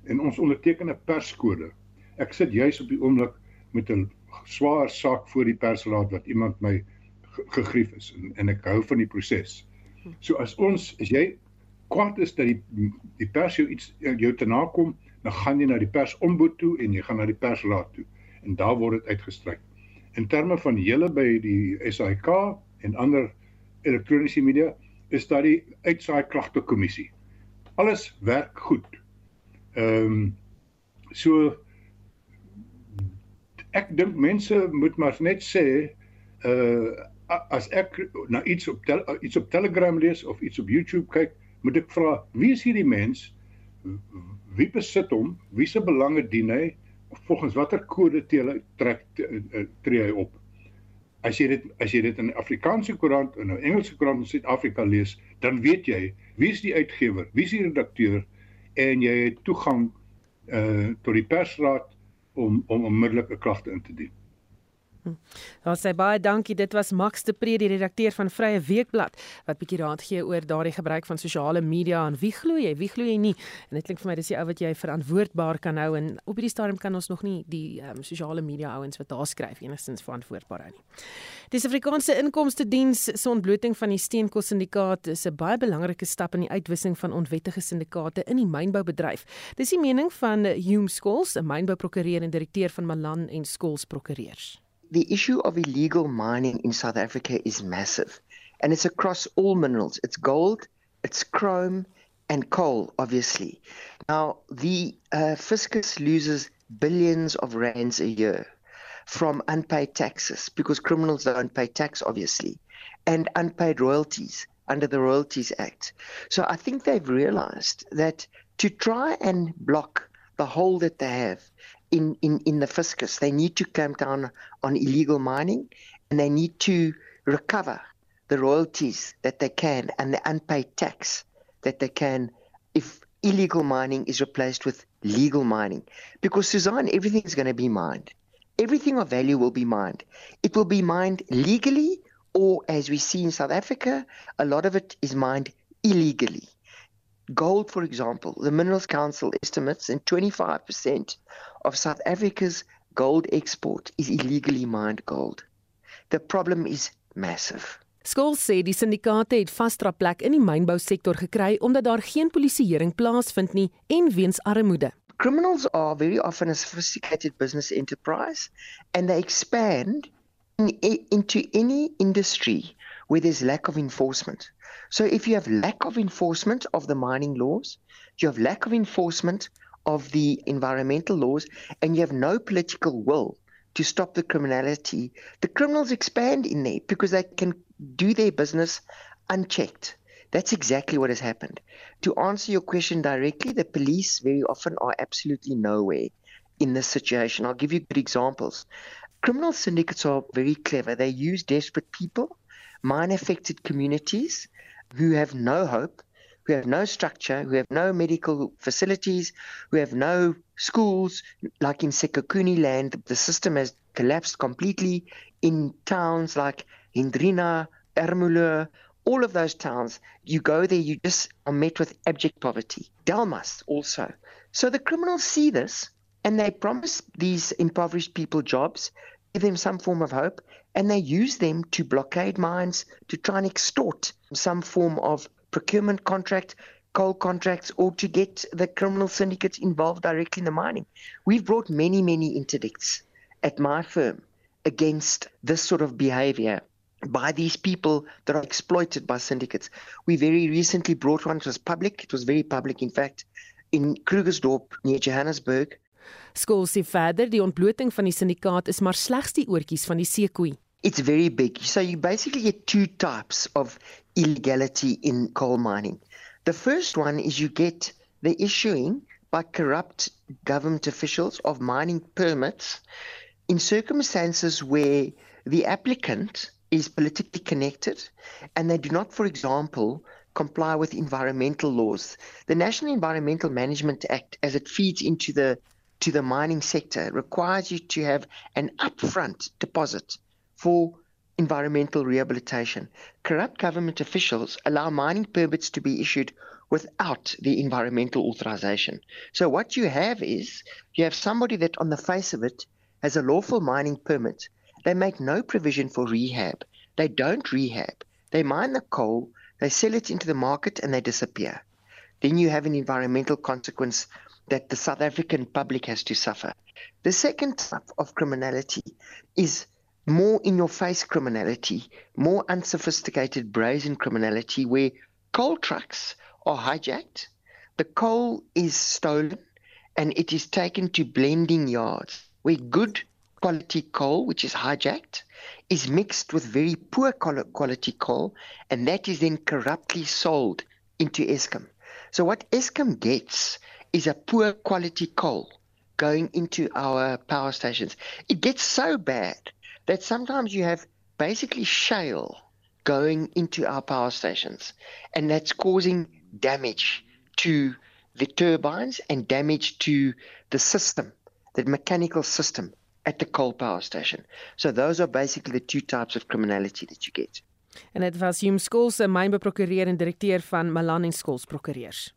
en ons onderteken 'n perskode. Ek sit juis op die oomblik met 'n swaar saak voor die persraad wat iemand my gegrief is en, en ek hou van die proses. So as ons as jy kwaad is dat die die pers jou iets jou te nakom, dan gaan jy na die persombud toe en jy gaan na die persraad toe en daar word dit uitgestryk. In terme van hele by die SAK en ander elektroniese media is daar die uitsaai klagte kommissie. Alles werk goed. Ehm um, so ek dink mense moet maar net sê uh as ek na iets op tel, iets op Telegram lees of iets op YouTube kyk, moet ek vra wie is hierdie mens? Wie besit hom? Wie se belange dien hy? Volgens watter kode trek tree hy op? as jy dit as jy dit in 'n Afrikaanse koerant en 'n Engelse koerant in Suid-Afrika lees, dan weet jy wie is die uitgewer, wie is die redakteur en jy het toegang uh tot die persraad om om onmiddellike klagte in te dien. Ons sê baie dankie. Dit was Max de Pre, die redakteur van Vrye Weekblad, wat bietjie raad gee oor daardie gebruik van sosiale media en wie glo jy, wie glo jy nie? En dit klink vir my dis die ou wat jy verantwoordbaar kan hou en op hierdie stadium kan ons nog nie die um, sosiale media ouens wat daar skryf enigstens verantwoordbaar hou nie. Die Suid-Afrikaanse Inkomste Diens se ontbloting van die steenkos syndikaat is 'n baie belangrike stap in die uitwissing van onwettige syndikaate in die mynboubedryf. Dis die mening van Hume Skols, 'n mynbouprokureur en direkteur van Malan en Skols Prokureurs. The issue of illegal mining in South Africa is massive, and it's across all minerals. It's gold, it's chrome, and coal, obviously. Now, the uh, fiscus loses billions of rands a year from unpaid taxes because criminals don't pay tax, obviously, and unpaid royalties under the Royalties Act. So I think they've realized that to try and block the hole that they have in, in, in the fiscus. They need to clamp down on illegal mining and they need to recover the royalties that they can and the unpaid tax that they can if illegal mining is replaced with legal mining. Because, Suzanne, everything is going to be mined. Everything of value will be mined. It will be mined legally, or as we see in South Africa, a lot of it is mined illegally. Gold, for example, the Minerals Council estimates that 25% of South Africa's gold export is illegally mined gold. The problem is massive. Skool sê die syndikaate het vasdra plek in die mynbousektor gekry omdat daar geen polisieering plaasvind nie en weens armoede. criminals are very often a sophisticated business enterprise and they expand in, into any industry where there's lack of enforcement. So if you have lack of enforcement of the mining laws, you have lack of enforcement of the environmental laws, and you have no political will to stop the criminality, the criminals expand in there because they can do their business unchecked. That's exactly what has happened. To answer your question directly, the police very often are absolutely nowhere in this situation. I'll give you good examples. Criminal syndicates are very clever. They use desperate people, mine affected communities who have no hope, who have no structure, who have no medical facilities, who have no schools. Like in Sekakuni land, the system has collapsed completely. In towns like Hendrina, Ermelo, all of those towns, you go there, you just are met with abject poverty. Delmas also. So the criminals see this and they promise these impoverished people jobs, give them some form of hope, and they use them to blockade mines, to try and extort some form of procurement contract, coal contracts, or to get the criminal syndicates involved directly in the mining. We've brought many, many interdicts at my firm against this sort of behavior by these people that are exploited by syndicates. We very recently brought one, it was public, it was very public in fact, in Krugersdorp near Johannesburg. Skool sê verder die ontbloting van die syndikaat is maar slegs die oortjies van die seekoei. It's very big. So you basically get two types of illegality in coal mining. The first one is you get the issuing by corrupt government officials of mining permits in circumstances where the applicant is politically connected and they do not, for example, comply with environmental laws. The National Environmental Management Act, as it feeds into the to the mining sector, requires you to have an upfront deposit for environmental rehabilitation. Corrupt government officials allow mining permits to be issued without the environmental authorization. So what you have is you have somebody that on the face of it has a lawful mining permit they make no provision for rehab. They don't rehab. They mine the coal, they sell it into the market, and they disappear. Then you have an environmental consequence that the South African public has to suffer. The second type of criminality is more in your face criminality, more unsophisticated, brazen criminality, where coal trucks are hijacked, the coal is stolen, and it is taken to blending yards where good quality coal, which is hijacked, is mixed with very poor quality coal, and that is then corruptly sold into Eskom. So what Eskom gets is a poor quality coal going into our power stations. It gets so bad that sometimes you have basically shale going into our power stations, and that's causing damage to the turbines and damage to the system, the mechanical system at the coal power station. So those are basically the two types of criminality that you get. En dit was Hume Skols, 'n mynbeprokureur en direkteur van Malan Skols Prokureurs.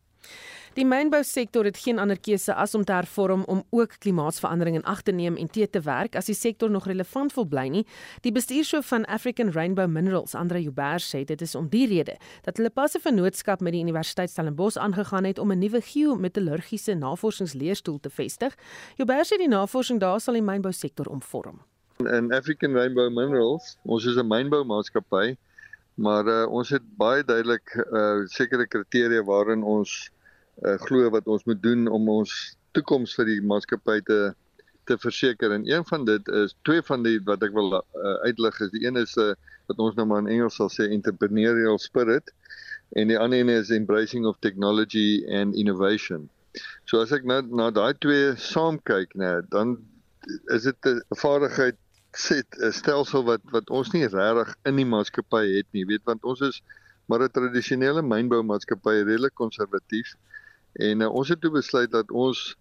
Die mynbousektor het geen ander keuse as om te hervorm om ook klimaatsverandering in ag te neem en te te werk as die sektor nog relevant wil bly nie. Die bestuurshoof van African Rainbow Minerals, Andre Joubert, sê dit is om die rede dat hulle pas 'n vennootskap met die Universiteit Stellenbosch aangegaan het om 'n nuwe geometallurgiese navorsingsleerstoel te vestig. Joubert sê die navorsing daar sal die mynbousektor omvorm. In African Rainbow Minerals, ons is 'n mynboumaatskappy, maar uh, ons het baie duidelik uh, sekere kriteria waarin ons uh, glo wat ons moet doen om ons toekoms vir die maatskappy te te verseker en een van dit is twee van die wat ek wil uh, uitlig is die een is 'n uh, wat ons nou maar in Engels sal sê entrepreneurial spirit en die ander een is embracing of technology and innovation. So as ek nou na daai twee saam kyk nê, nou, dan is dit 'n vaardigheid set 'n stelsel wat wat ons nie regtig in die maatskappy het nie, weet want ons is maar 'n tradisionele mynboumaatskappy redelik konservatief. En uh, ons het toe besluit dat ons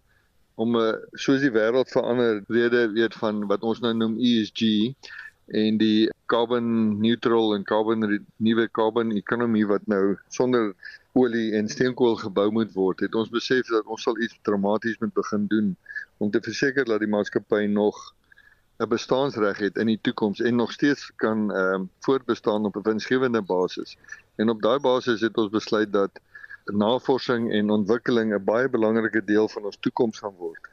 om 'n uh, eh, soos die wêreld verander rede weet van wat ons nou noem ESG en die carbon neutral en carbon nuwe carbon ekonomie wat nou sonder olie en steenkool gebou moet word het ons besef dat ons sal iets dramaties moet begin doen om te verseker dat die maatskappy nog 'n bestaansreg het in die toekoms en nog steeds kan ehm um, voortbestaan op 'n winsgewende basis. En op daai basis het ons besluit dat navorsing en ontwikkeling 'n baie belangrike deel van ons toekoms gaan word.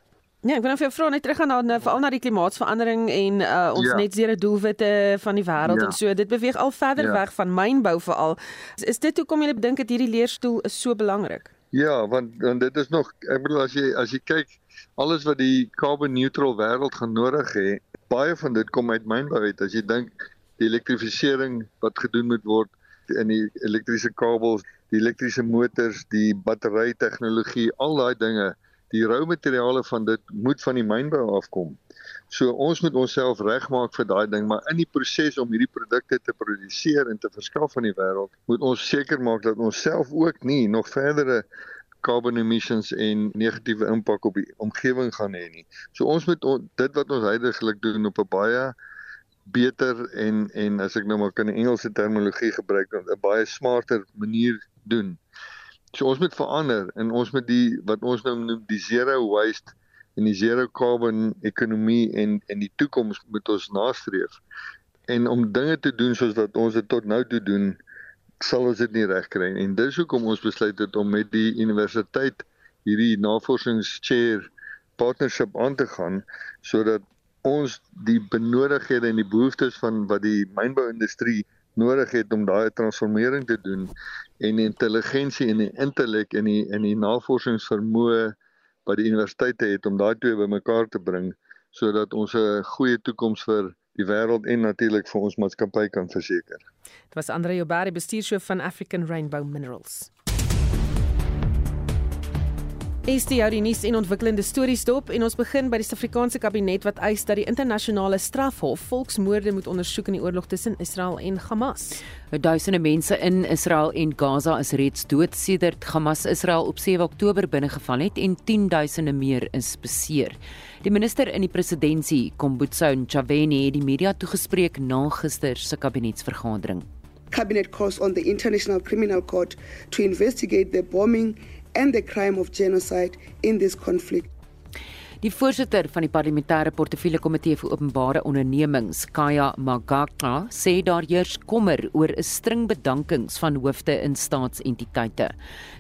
Ja, ek wil nou vir jou vra net terug gaan na veral na die klimaatsverandering en uh, ons ja. net zero doelwitte van die wêreld ja. en so. Dit beweeg al verder ja. weg van mynbou veral. Is, is dit hoekom jy dink dat hierdie leerstoel is so belangrik? Ja, want want dit is nog ek bedoel as jy as jy kyk alles wat die carbon neutral wêreld gaan nodig hê, baie van dit kom uit mynbou uit. As jy dink die elektrifisering wat gedoen moet word in die elektriese kabels, die elektriese motors, die battery tegnologie, al daai dinge, die rou materiale van dit moet van die mynbou afkom. So ons moet onsself regmaak vir daai ding, maar in die proses om hierdie produkte te produseer en te verskaf aan die wêreld, moet ons seker maak dat ons self ook nie nog verdere carbon emissions en negatiewe impak op die omgewing gaan hê nie. So ons moet on, dit wat ons heidaglik doen op 'n baie beter en en as ek nou maar kan 'n Engelse terminologie gebruik, 'n baie smarter manier doen. So ons moet verander en ons moet die wat ons nou noem die zero waste en die zero carbon ekonomie en en die toekoms moet ons nastreef. En om dinge te doen soos wat ons dit tot nou toe doen, sal ons dit nie regkry nie. En dis hoekom ons besluit het om met die universiteit hierdie navorsingschair partnership aan te gaan sodat ons die benodighede en die behoeftes van wat die mynbouindustrie nodig het om daai transformering te doen en intelligensie en die intellek en die in die navorsingsvermoë wat die universiteite het om daai twee bymekaar te bring sodat ons 'n goeie toekoms vir die wêreld en natuurlik vir ons maatskappy kan verseker. Dit was Andre Jobari, bestuurshoof van African Rainbow Minerals. Is die die nuus en ontwikkelende stories dop en ons begin by die Suid-Afrikaanse kabinet wat eis dat die internasionale strafhof volksmoorde moet ondersoek in die oorlog tussen Israel en Hamas. Duisende mense in Israel en Gaza is reeds dood sedert Hamas Israel op 7 Oktober binnegeval het en 10 duisende meer is beseer. Die minister in die presidentskap, Kombutso Ntshavheni, het die media toegespreek na gister se kabinetsvergadering. Cabinet calls on the International Criminal Court to investigate the bombing and the crime of genocide in this conflict. Die voorsitter van die parlementêre portefeulje komitee vir openbare ondernemings, Kaya Magaka, sê daar heers kommer oor 'n string bedankings van hoofde in staatsentiteite.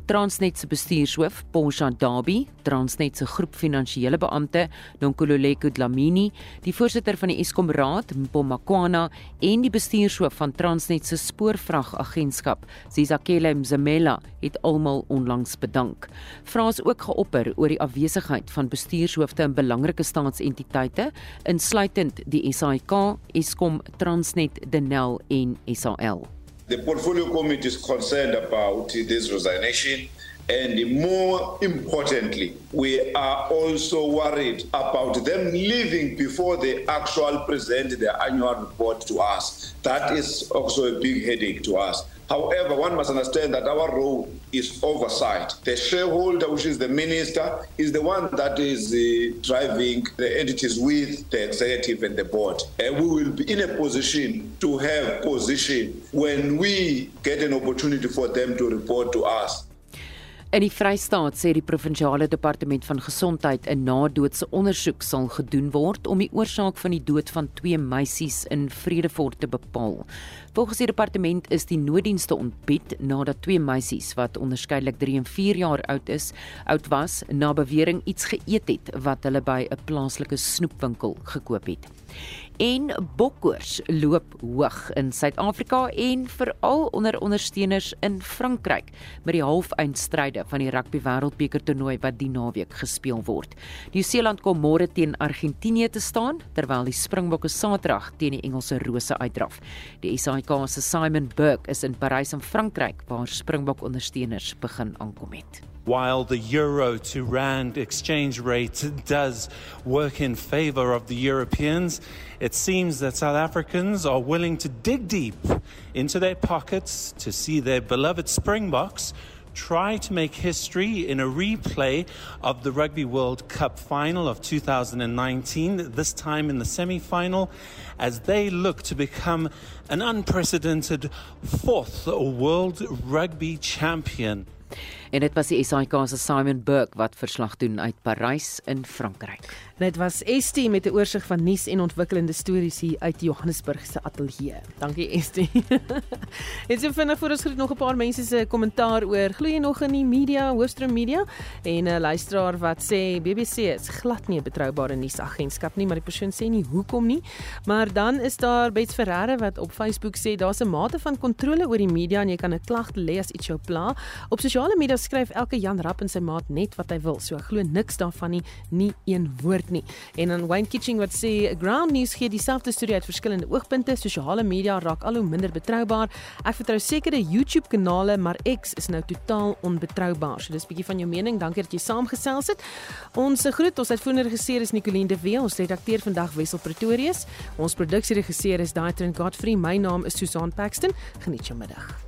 Transnet se bestuurshoof, Porsche Dabi, Transnet se groep finansiële beampte, Nonkululeko Dlamini, die voorsitter van die Eskom Raad, Mpomakwana en die bestuurshoof van Transnet se spoorvragagentskap, Zizakele Mzamela, het almal onlangs bedank. Vrae is ook geopper oor die afwesigheid van bestuurshoofde in belangrike staatsentiteite, insluitend die SAIK, Eskom, Transnet, Denel en SAL. The portfolio committee is concerned about this resignation. And more importantly, we are also worried about them leaving before they actually present their annual report to us. That is also a big headache to us. However, one must understand that our role is oversight. The shareholder, which is the minister, is the one that is uh, driving the entities with the executive and the board. And we will be in a position to have position when we get an opportunity for them to report to us. In die Vrystaat sê die provinsiale departement van gesondheid 'n nadoodse ondersoek sal gedoen word om die oorsaak van die dood van twee meisies in Vredefort te bepaal. Volgens die departement is die nooddienste ontbied nadat twee meisies wat onderskeidelik 3 en 4 jaar oud is, oud was, na bewering iets geëet het wat hulle by 'n plaaslike snoepwinkel gekoop het en bokkoors loop hoog in Suid-Afrika en veral onder ondersteuners in Frankryk met die halfeindstryde van die rugby wêreldbeker toernooi wat die naweek gespeel word. Nieu-Seeland kom môre teen Argentinië te staan terwyl die Springbokke Saterdag teen die Engelse Rose uitdraf. Die SAIK se Simon Burke is in Parys in Frankryk waar Springbok ondersteuners begin aankom het. While the euro to rand exchange rate does work in favor of the Europeans, it seems that South Africans are willing to dig deep into their pockets to see their beloved Springboks try to make history in a replay of the Rugby World Cup final of 2019, this time in the semi final, as they look to become an unprecedented fourth world rugby champion. En dit was die SAK se Simon Burke wat verslag doen uit Parys in Frankryk. Dit was Estie met 'n oorsig van nuus en ontwikkelende stories hier uit Johannesburg se ateljee. Dankie Estie. Dit is vinnig voor ons groet nog 'n paar mense se kommentaar oor glo jy nog in die media, hoofstroom media en 'n luisteraar wat sê BBC is glad nie 'n betroubare nuusagentskap nie, maar die persoon sê nie hoekom nie. Maar dan is daar Bets Ferreira wat op Facebook sê daar's 'n mate van kontrole oor die media en jy kan 'n klag lê as iets jou pla. Op sosiale media skryf elke Jan Rapp en sy maat net wat hy wil. So ek glo niks daarvan nie, nie een woord nie. En dan Wayne Kitching wat sê ground news gee dieselfde storie uit verskillende oogpunte. Sosiale media raak al hoe minder betroubaar. Ek vertrou sekere YouTube kanale, maar X is nou totaal onbetroubaar. So dis 'n bietjie van jou mening. Dankie dat jy saamgesels het. Ons groet ons uitvoerende regisseur is Nicoline de Wee, ons redakteur vandag Wessel Pretorius. Ons produksieregisseur is Daitrin Godfrey. My naam is Susan Paxton. Geniet jou middag.